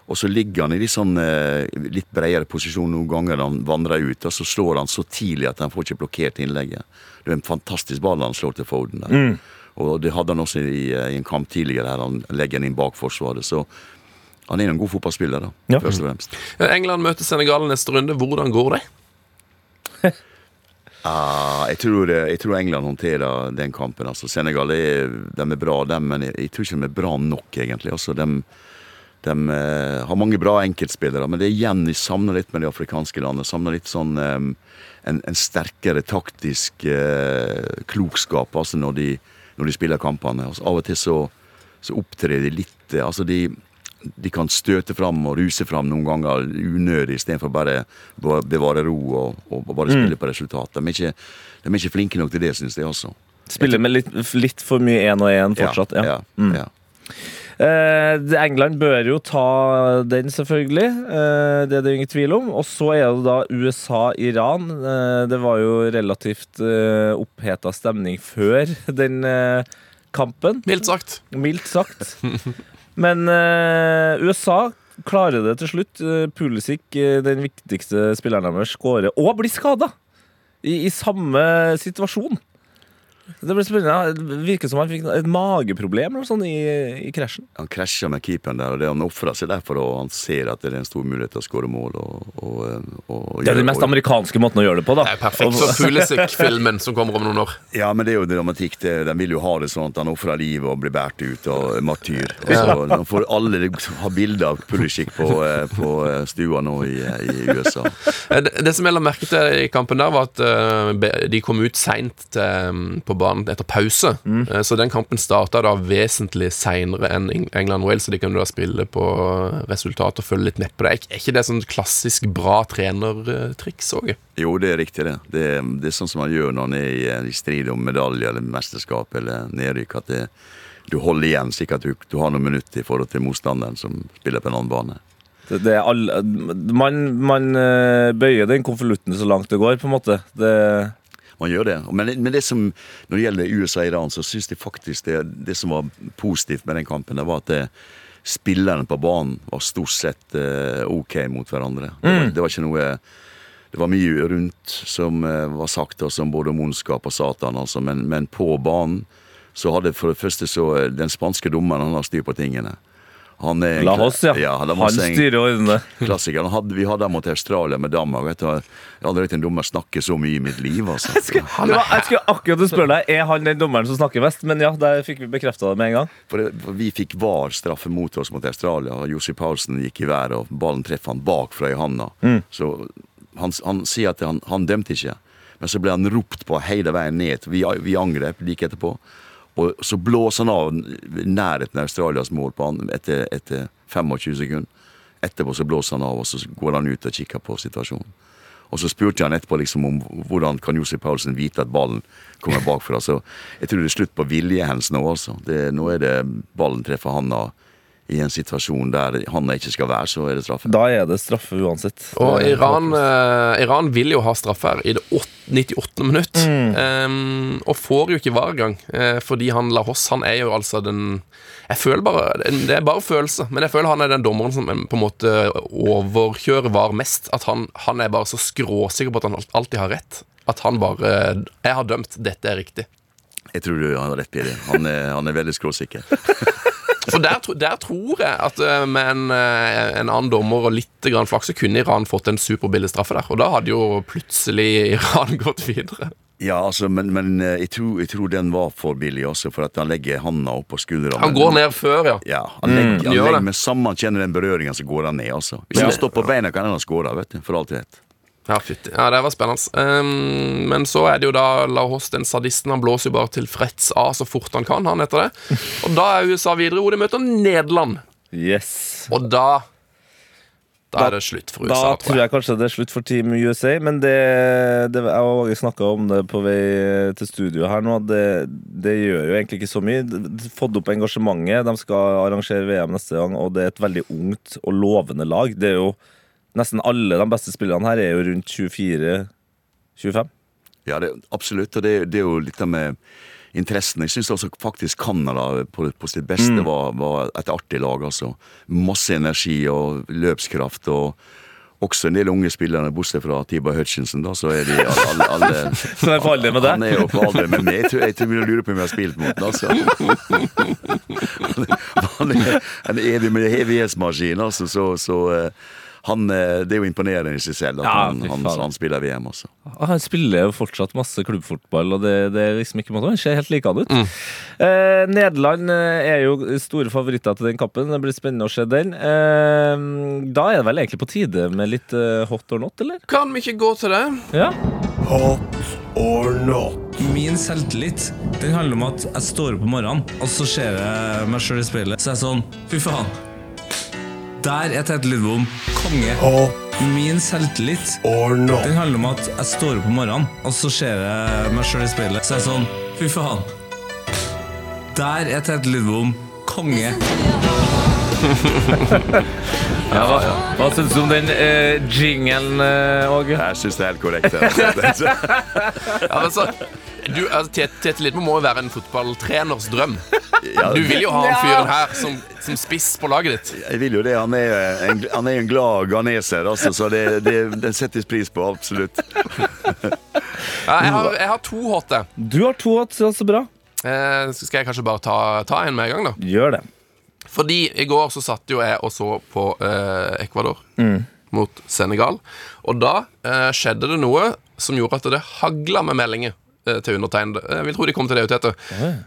Og så ligger han i litt sånn eh, litt bredere posisjon noen ganger når han vandrer ut, og så slår han så tidlig at han får ikke blokkert innlegget. Det er en fantastisk ball han slår til Foden der. Og det hadde han også i, eh, i en kamp tidligere, her han legger den inn bak forsvaret. Så han er en god fotballspiller, da, Ja. først og fremst. Eh, England møter Senegal neste runde. Hvordan går det? Ah, jeg, tror, eh, jeg tror England håndterer den kampen. Altså, Senegal er, de er bra, de, men jeg, jeg tror ikke de er bra nok, egentlig. Altså, de de uh, har mange bra enkeltspillere, men det er igjen jeg savner litt med de afrikanske landene. Savner litt sånn um, en, en sterkere taktisk uh, klokskap altså når de, når de spiller kampene. Altså, av og til så, så opptrer de litt eh, Altså de, de kan støte fram og ruse fram noen ganger unødig, istedenfor bare å bevare ro og, og bare spille på resultat. De er, ikke, de er ikke flinke nok til det, syns jeg også. Spiller med litt, litt for mye én og én fortsatt. Ja. ja, ja. Eh, England bør jo ta den, selvfølgelig. Eh, det er det ingen tvil om. Og så er det da USA-Iran. Eh, det var jo relativt eh, oppheta stemning før den eh, kampen, Mildt sagt. mildt sagt. Men eh, USA klarer det til slutt. Uh, Pulisic, eh, den viktigste spilleren deres, skårer og blir skada i, i samme situasjon. Det ble spennende. Virker som han fikk et mageproblem eller sånn i, i krasjen. Han krasja med keeperen der, og det han ofra seg derfor, og han ser at det er en stor mulighet til å skåre mål. Og, og, og, Det er den mest amerikanske måten å gjøre det på, da. Det er perfekt for Pulisic-filmen som kommer om noen år. Ja, men det er jo dramatikk. Det, de vil jo ha det sånn at han ofrer livet og blir båret ut og er martyr. Og så får alle ha bilde av Pulisic på, eh, på eh, stua nå i, i USA. Eh, Det, det som jeg la merke til i kampen der, var at de kom ut seint på banen etter pause. Mm. Så den kampen starta da vesentlig seinere enn England-Wales, så de kunne da spille på resultat og følge litt nedpå det. Er ikke- det sånn klassisk bra trenertriks òg? Jo, det er riktig, det. Det, det er sånn som man gjør når man er i, i strid om medalje eller mesterskap eller nedrykk. At det, du holder igjen, slik at du, du har noen minutter i forhold til motstanderen som spiller på en annen bane. Er alle, man, man eh, bøyer den konvolutten så langt det går, på en måte. Det, Man gjør det. Men, men det som, når det gjelder USA og Iran, så syns jeg faktisk det, det som var positivt med den kampen, det var at det, spillerne på banen var stort sett uh, ok mot hverandre. Det, var, det var ikke noe Det var mye rundt som uh, var sagt, og om både om ondskap og Satan, altså, men, men på banen så hadde for det første så eh, Den spanske dommeren han har styr på tingene. Han er La oss, ja. ja Han en- styrer ordene. Klassiker. Hadde, vi hadde ham mot Australia med Danmark. Vet du, jeg har aldri hørt en dommer snakke så mye i mitt liv. Altså. Det var, jeg skulle akkurat spørre deg Er han den dommeren som snakker mest, men ja, der fikk vi bekrefta det med en gang. For, det, for Vi fikk VAR-straffe mot oss mot Australia. Jossi Paulsen gikk i været, og ballen treffer han bakfra i handa. Så han, han sier at han, han dømte ikke, men så ble han ropt på hele veien ned. Vi, vi angrep like etterpå. Og så blåser han av nærheten av Australias mål på han etter, etter 25 sekunder. Etterpå så blåser han av, og så går han ut og kikker på situasjonen. Og så spurte han etterpå liksom om hvordan kan Josef Paulsen vite at ballen kommer bakfra. Så jeg tror det er slutt på viljehens nå, altså. Det, nå er det ballen treffer handa i en situasjon der han ikke skal være, så er det straffe. Da er det straffe uansett. Og Iran, eh, Iran vil jo ha straffe her i det 98. minutt. Em, og får jo ikke varegang eh, fordi han Lahos han er jo altså den Jeg føler bare Det er bare følelse, men jeg føler han er den dommeren som eh, på en måte overkjører VAR mest. At han, han er bare så skråsikker på at han alltid har rett. At han bare Jeg har dømt, dette er riktig. Jeg tror du har rett, Piri. Han er, han er veldig skråsikker. For der, der tror jeg at eh, med en, eh, en annen dommer og litt flaks, så kunne Iran fått en superbillig straffe der. Og da hadde jo plutselig Iran gått videre. Ja, altså, men, men eh, jeg, tror, jeg tror den var for billig også, for at han legger handa opp på skuldra. Han går ned før, ja. Ja, han legger, han legger med samme han kjenner den berøringen, så går han ned, altså. Hvis han står på beina, kan han ha skåra, vet du. For alt jeg vet. Ja, fytti. Ja, det var spennende. Um, men så er det jo da Lahos, den sadisten, han blåser jo bare tilfreds av så fort han kan, han heter det. Og da er USA videre, hvor de møter Nederland. Yes. Og da Da er det slutt for USA. Da tror jeg kanskje det er slutt for Team USA, men det, det Jeg og Åge snakka om det på vei til studio her nå. Det, det gjør jo egentlig ikke så mye. Fått opp engasjementet. De skal arrangere VM neste gang, og det er et veldig ungt og lovende lag. Det er jo Nesten alle de beste spillerne her er jo rundt 24-25. Ja, det, absolutt. Og det, det er jo litt av med interessen. Jeg syns også faktisk Canada på, på sitt beste var, var et artig lag. altså. Masse energi og løpskraft. og også en del unge spillere, bortsett fra Tiba Hutchinson, da, så er de alle, alle, alle Som er på alder med Han er jo på alder med meg. Jeg tror, jeg tror jeg lurer på om jeg har spilt mot. Altså. Han er en evig med evighetsmaskin, altså. Så, så eh, han, eh, det er jo imponerende i seg selv at Ja, han, han, han spiller VM også. Han spiller jo fortsatt masse klubbfotball, og det, det er liksom ikke måte. Han ser helt likedan ut. Eh, Nederland eh, er jo store favoritter til den kampen. Det blir spennende å se den. Eh, da er det vel egentlig på tide med litt eh, hot or not, eller? Kan vi ikke gå til det? Ja. Hot or not? Min selvtillit den handler om at jeg står opp om morgenen, og så ser jeg meg sjøl i speilet. Så er jeg sånn Fy faen. Der er Tete Lidbom konge. Og Min selvtillit or no. den handler om at jeg står opp om morgenen, og så ser jeg meg sjøl i speilet. Så er jeg sånn Fy faen. Der er Tete Lidbom konge. Ja, hva hva syns du om den eh, jingelen, eh, Åge? Jeg syns det er helt korrekt. det. Ja, men så, du, altså, Tete Tete Lidbom må jo være en fotballtreners drøm. Ja, Du vil jo ha han fyren her som, som spiss på laget ditt. Jeg vil jo det. Han er en, han er en glad ghaneser, altså, så det, det, det settes pris på, absolutt. Ja, jeg, har, jeg har to hotte. Du har to hot, så så bra. Eh, skal jeg kanskje bare ta, ta en med en gang, da. Gjør det. Fordi i går så satt jo jeg og så på eh, Ecuador mot Senegal. Og da eh, skjedde det noe som gjorde at det hagla med meldinger eh, til undertegnede. Jeg vil tro de kom til det, Tete.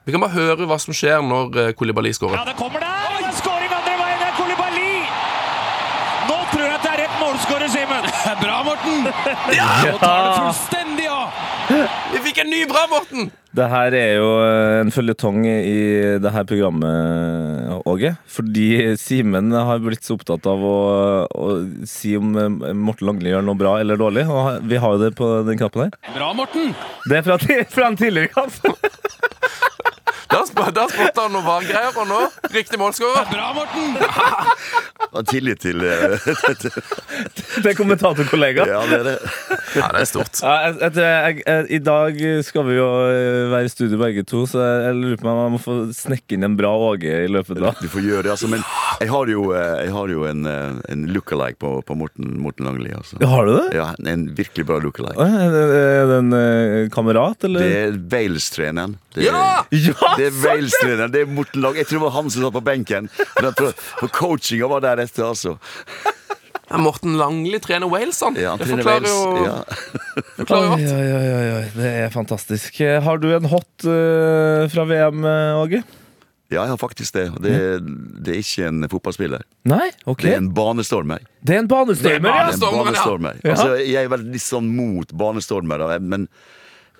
Vi kan bare høre hva som skjer når eh, Koulibaly skårer. Ja, det kommer der! Skåring andre veien! Det er Kolibali! Nå tror jeg at det er rett målskårer, Simen. Bra, Morten! Ja! Nå tar det fullstendig av! Vi fikk en ny bra, Morten! Det her er jo eh, en føljetong i det her programmet, Åge. Fordi Simen har blitt så opptatt av å, å si om eh, Morten Langli gjør noe bra eller dårlig. Og vi har jo det på den knappen her. Bra, Morten! Det er fra, fra en tidligere kamp. Da, spurte spotta han noe VAR-greier, og nå riktig målskårer. Bra, Morten! Og tillit til eh, Det er kommentatorkollega. Ja, det er det. Ja, det er stort. Ja, jeg, jeg, jeg, jeg, I dag skal vi jo eh, være i studio begge to, så jeg, jeg lurer på om jeg må få snekke inn en bra Åge i løpet av Du får gjøre det, altså. Men jeg har jo, eh, jeg har jo en, en look-alike på, på Morten, Morten Langli. Altså. Har du det? Ja, en virkelig bra look-alike. Er det, en kamerat, eller? Det er Wales-treneren. Er- Ja! Ja, Det er Wales-treneren. Det er Morten Lang. Jeg tror det var han som satt på benken. For, for, coachinga var deretter, altså. Ja, Morten Langli trener Wales, han. Ja, han det trener forklarer Wales. jo Ja. forklarer Oi, oi, oi, oi, det er fantastisk. Har du en hot uh, fra VM, eh, Åge? ja, jeg har faktisk det. Det, er- det er ikke en fotballspiller. Nei? Ok. Det er en banestormer. Det er en banestormer, Det er ja! Det er en banestormer. Ja. Altså, jeg er veldig litt sånn mot banestormere, men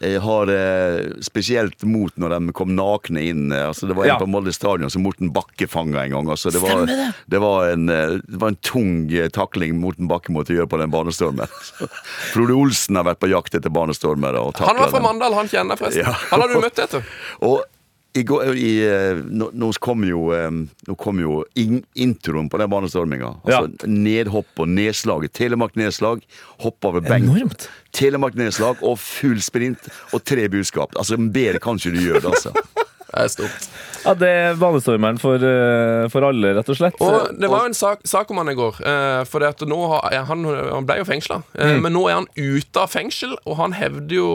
jeg har eh, spesielt mot når de kom nakne inn. eh, Altså, det var en Ja. på Molde stadion som Morten Bakke fanga en gang. Altså, det, var, det. det. var en, eh, det var en tung eh, takling Morten Bakke måtte gjøre på den banestormen. Frode Olsen har vært på jakt etter banestormere. Han var fra. Mandal, han kjenner forresten. Ja. Han har du møtt etter. Og i går, i, eh, nå, nå kom jo, eh, nå kom jo in, introen på den banestorminga. Altså, Nedhopp og nedslag. Telemark-nedslag. Hopp over benk. Enormt. Telemark-nedslag og full sprint og tre budskap. Altså, Bedre kan ikke du gjøre det, altså. Det er stort. Ja, Det er banestormeren for, eh, for alle, rett og slett. Og det var jo en sak, sak om han i går. For at nå har, han, han ble jo fengsla. Mm. Men nå er han ute av fengsel, og han hevder jo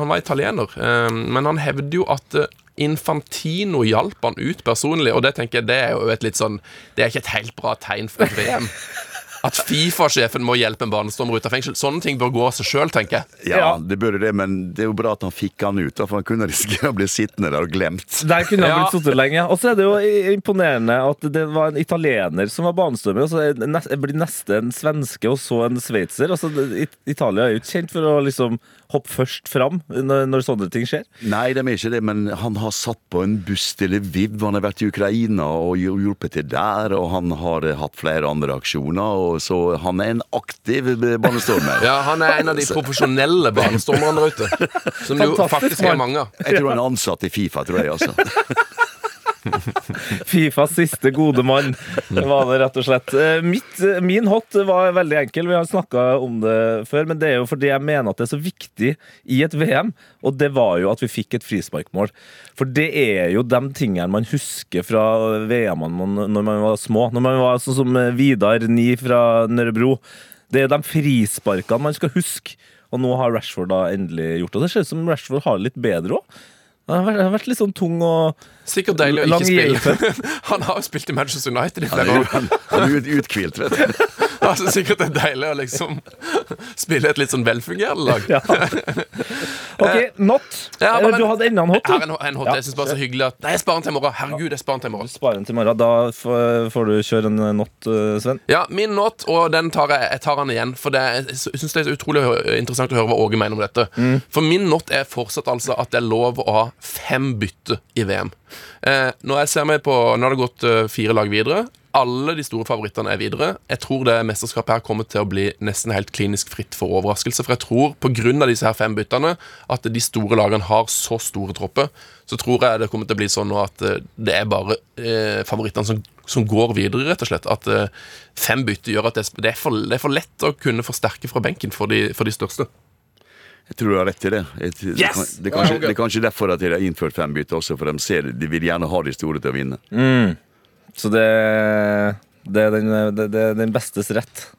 Han var italiener, men han hevder jo at Infantino hjalp han ut personlig, og det tenker jeg det er jo et litt sånn Det er ikke et helt bra tegn for et VM. At Fifa-sjefen må hjelpe en barnestormer ut av fengsel. Sånne ting bør gå av seg sjøl, tenker jeg. Ja, det burde det, men det er jo bra at han fikk han ut, for han kunne risikere å bli sittende der og glemt. Der kunne han Ja. blitt sittet lenge. Og så er det jo imponerende at det var en italiener som var banestormer. Og så blir neste en svenske, og så en sveitser. Altså, Italia er jo ikke kjent for å liksom hoppe først fram når, når sånne ting skjer. Nei, de er ikke det, men han har satt på en buss til Lviv. Han har vært i Ukraina og hjulpet til der, og han har eh, hatt flere andre aksjoner, og så han er en aktiv eh, banestormer. Ja, Han er en av de profesjonelle banestormerne der ute. Som jo faktisk er mange. Jeg tror han er ansatt i Fifa, tror jeg, altså. Fifas siste gode mann, var det rett og slett. Eh, Mitt, eh, min hot var veldig enkel, vi har snakka om det før, men det er jo fordi jeg mener at det er så viktig i et VM, og det var jo at vi fikk et frisparkmål. For det er jo de tingene man husker fra VM-ene når man var små. Når man var sånn som Vidar Ni fra Nørrebro. Det er de frisparkene man skal huske. Og nå har Rashford da endelig gjort det. Og det ser ut som Rashford har det litt bedre òg. Det har vært litt sånn tung og Sikkert deilig å ikke spille. Han har jo spilt i Manchester United i flere er, år. han, han er ut, uthvilt, vet du. Altså, sikkert det er deilig å liksom spille et litt sånn velfungerende lag. Ja. OK, not. Ja, Eller du hadde enda en hot, Jeg har en, en hot. Ja. Jeg synes bare så hyggelig at Nei, jeg sparer den til i morgen. Herregud, jeg sparer den til i morgen. Spare den til morgen. Da får du kjøre en eh, not, eh, Sven. Ja, min not, og den tar jeg, jeg tar den igjen. For det, jeg syns det er så utrolig interessant å høre hva Åge mener om dette. For min not er fortsatt altså at det er lov å ha fem bytte i VM. Eh, når jeg ser meg på Nå har det gått eh, fire lag videre. alle de store favorittene er videre. Jeg tror det mesterskapet her kommer til å bli nesten helt klinisk fritt for overraskelse. For jeg tror pga. disse her fem byttene, at de store lagene har så store tropper, så tror jeg det kommer til å bli sånn at eh, det er bare eh, favorittene som, som går videre, rett og slett. At eh, fem bytter gjør at det, det, er for, det er for lett å kunne forsterke fra benken for de, for de største. Jeg tror du har rett i det. Jeg, yes! det, det, er kanskje, det er kanskje derfor at de har innført fem bytter også, for de, ser, de vil gjerne ha de store til å vinne. Så det, det, er den, det, det er den bestes rett.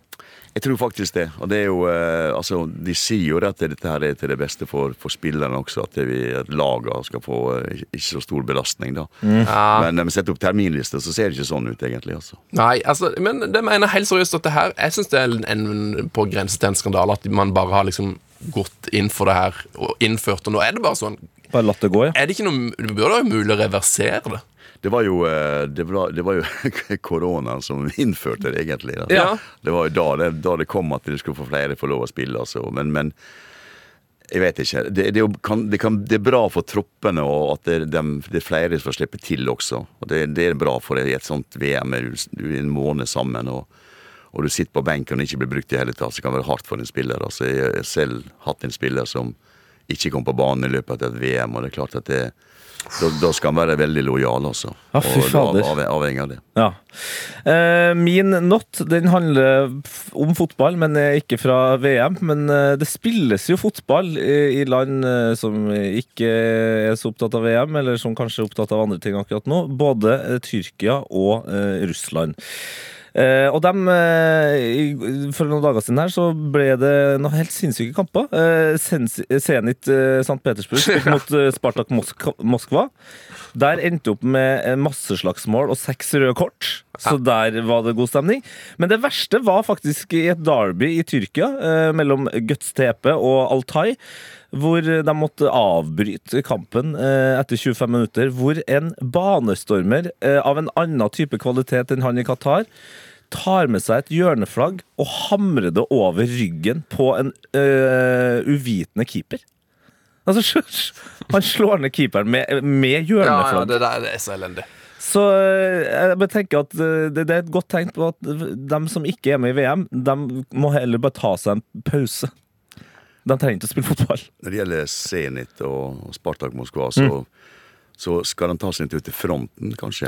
Jeg tror faktisk det. Og det er jo, eh, altså, de sier jo at dette her er til det beste for, for spillerne også, at, vi, at lagene skal få eh, ikke så stor belastning. da. Men når vi setter opp terminlister, så ser det ikke sånn ut, egentlig. altså. Nei, altså, men det mener helt seriøst at det her Jeg syns det er en, en, på grensen til en skandale at man bare har liksom gått inn for det her og innført og nå er det bare sånn. Bare latt det gå, ja. Er det ikke noe Det burde være mulig å reversere det. Det var jo, eh, det var, det var jo koronaen som innførte det, egentlig. Da. Ja. Det var jo da det, da det kom at du skulle få flere få lov å spille. Altså. Men, men jeg vet ikke. Det, det, kan, det, kan, det er bra for troppene og at det, de, det er flere som får slippe til også. Og det, det er bra for det i et sånt VM. Er en måned sammen. og og du sitter på benken og ikke blir brukt i hele tatt, så kan det være hardt for en spiller. Altså, jeg har selv hatt en spiller som ikke kom på banen i løpet av et VM, og det er klart at det, da, da skal han være veldig lojal, altså. Ja, fy fader. av, av, avhengig av det. Ja. Eh, min not den handler om fotball, men er ikke fra VM. Men eh, det spilles jo fotball i, i land eh, som ikke er så opptatt av VM, eller som kanskje er opptatt av andre ting akkurat nå. Både eh, Tyrkia og eh, Russland. Eh, og dem, eh, For noen dager siden her så ble det noen helt sinnssyke kamper. Eh, Zenit eh, St. Petersburg mot Spartak Mosk Moskva. Der endte opp med masseslagsmål og seks røde kort. Så der var det god stemning. Men det verste var faktisk i et derby i Tyrkia mellom Guts Tepe og Altai. Hvor de måtte avbryte kampen eh, etter 25 minutter. Hvor en banestormer eh, av en annen type kvalitet enn han i Qatar tar med seg et hjørneflagg og hamrer det over ryggen på en eh, uvitende keeper. Altså, Han slår ned keeperen med, med Ja, ja, det der det er så elendig. Så jeg tenker at det, det er et godt tegn på at de som ikke er med i VM, de må heller bare ta seg en pause. De trenger ikke å spille fotball. Når det gjelder Zenit og Spartak Moskva, så, så skal de ta seg en tur til fronten, kanskje.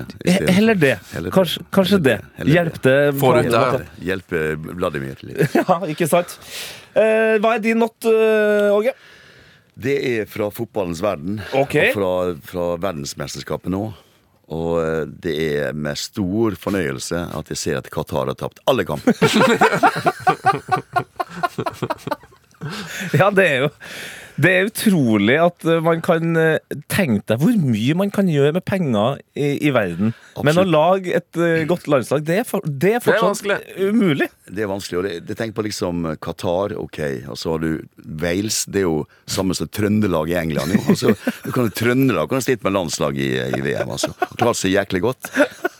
Heller det. Heller Kanskje, kanskje Heller det. Det. Ut Hjelpe, hjelpe Vladimir litt. Ja, ikke sant? Eh, hva er din not, eh, Åge? Det er fra fotballens verden. Okay. Og fra, fra verdensmesterskapet nå. Og eh, det er med stor fornøyelse at jeg ser at Qatar har tapt alle kamper. Ja, det er jo det er utrolig at eh, man kan eh, tenke deg hvor mye man kan gjøre med penger i, i verden. Men å lage et eh, godt landslag, det er, for, det er fortsatt vanskelig. umulig. Det er vanskelig. og det, det tenk på liksom Qatar, ok. Og så har du Wales. Det er jo samme som Trøndelag i England. Altså, du kan, Trøndelag kan slite med landslag i, i VM. altså. Klart seg jæklig godt.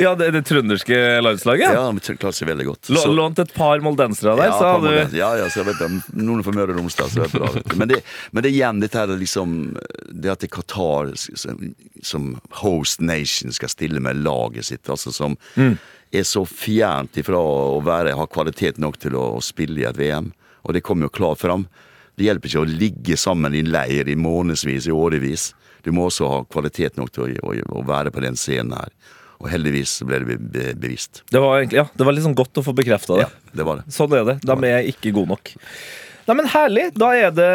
Ja, det er det trønderske landslaget. Ja, de klarte seg veldig godt. Så- Lånt et par moldensere der, ja, sa du ja, ja, så jeg vet, det, noen fra Møre og Romsdal, Men det, men det er igjen dette her liksom Det at det er Qatar som, som host nation skal stille med laget sitt, altså som er så fjernt ifra å være, ha kvalitet nok til å, å spille i et VM. Og det kommer jo klart fram. Det hjelper ikke å ligge sammen i en leir i månedsvis, i årevis. Du må også ha kvalitet nok til å, å, å være på den scenen her. Og heldigvis ble det be, be, bevisst. Det var egentlig, ja, det var liksom godt å få bekrefta det. Ja, det var det. Sånn er det. De er ikke gode nok. Nei, men Herlig. Da er det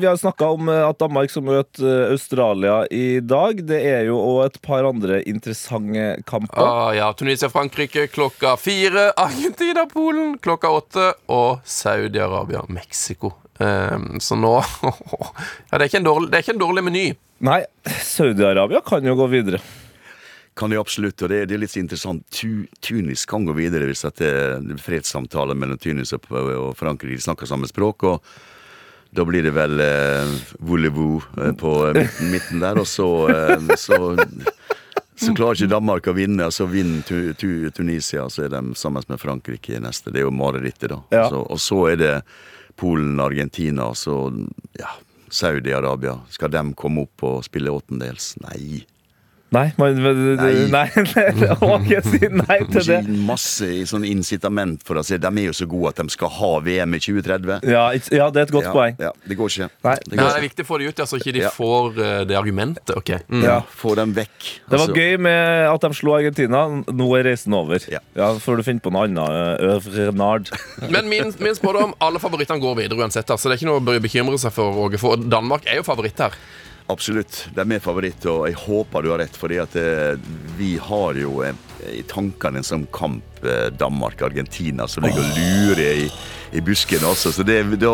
Vi har snakka om eh, at Danmark skal møte eh, Australia i dag. Det er jo òg et par andre interessante kamper. Ah, ja, Tunisia-Frankrike klokka fire. Argentina-Polen klokka åtte. Og Saudi-Arabia-Mexico. Um, så nå Ja, det er dårlig, det er ikke en dårlig meny. Nei, Saudi-Arabia kan jo gå videre. Kan de absolutt, og det, det er litt interessant. Tu, Tunis kan gå videre hvis det er fredssamtale mellom Tunis og, og Frankrike. De snakker samme språk. og da blir det vel eh, voulez-vous eh, på midten, midten der, og så, eh, så så klarer ikke Danmark å vinne, og så vinner tu, tu, Tunisia, og så er de sammen med Frankrike i neste. Det er jo marerittet, da. Ja. Så, og så er det Polen, Argentina, og så ja, Saudi-Arabia. Skal de komme opp og spille åttendels? Nei. Nei, man, nei. Nei. nei. Ok, si nei til det. Ikke masse sånn incitament for å si De er jo så gode at de skal ha VM i 2030. Ja, ja, det er et godt ja, poeng. Ja, det går ikke. Nei. det, går går det er viktig å få det ut, så så ikke de Ja. får eh, det argumentet. Ok. Mm. Ja, få dem vekk. Det var Altså, gøy med at de slo Argentina. Nå er reisen over. Ja. Ja, Får du finne på noe annet. eh, Øvre Nard. Men min, min spådom, alle favorittene går videre uansett. Så Så det er ikke noe å bekymre seg for. Åge, For Danmark er jo favoritt her. Absolutt. De er min favoritt, og jeg håper du har rett, fordi at eh, vi har jo eh, i tankene en sånn kamp eh, Danmark-Argentina som ligger og lurer i, i busken. Også. Så det, da,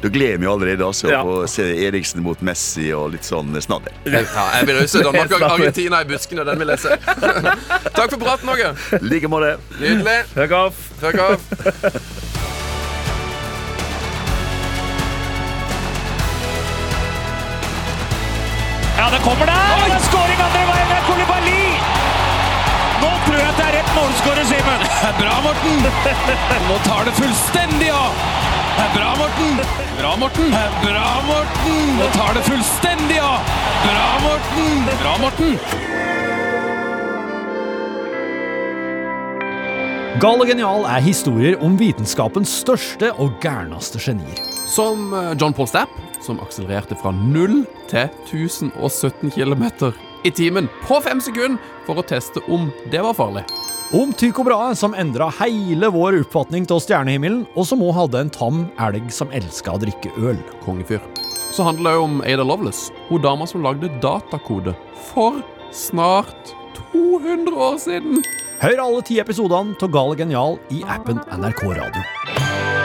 da gleder vi allerede altså, Ja. å se Eriksen mot Messi og litt sånn snadder. Ja, jeg vil også Danmark-Argentina i buskene. Den vil jeg se. Takk for praten, Åge. I like måte. Nydelig. Fuck off! Fuck off. Ja, det kommer der! Og det er skåring andre veien! Det er Kolibali! Nå tror jeg at det er rett målskårer, Simen. Bra, Morten. Nå tar det fullstendig av. Bra, Morten. Bra, Morten. Bra, Morten. Nå tar det fullstendig av. Bra, Morten. Bra, Morten. Gal og genial er historier om vitenskapens største og gærneste genier. Som eh, John Paul Stapp, som akselererte fra 0 til 1017 km i timen på fem sekunder for å teste om det var farlig. Om Tycho Brahe, som endra hele vår oppfatning av stjernehimmelen, og som òg hadde en tam elg som elska å drikke øl. Kongefyr. Så handler det om Ada Lovelace, hun dama som lagde datakode for snart 200 år siden. Hør alle ti episodene av Gal og genial i appen NRK Radio.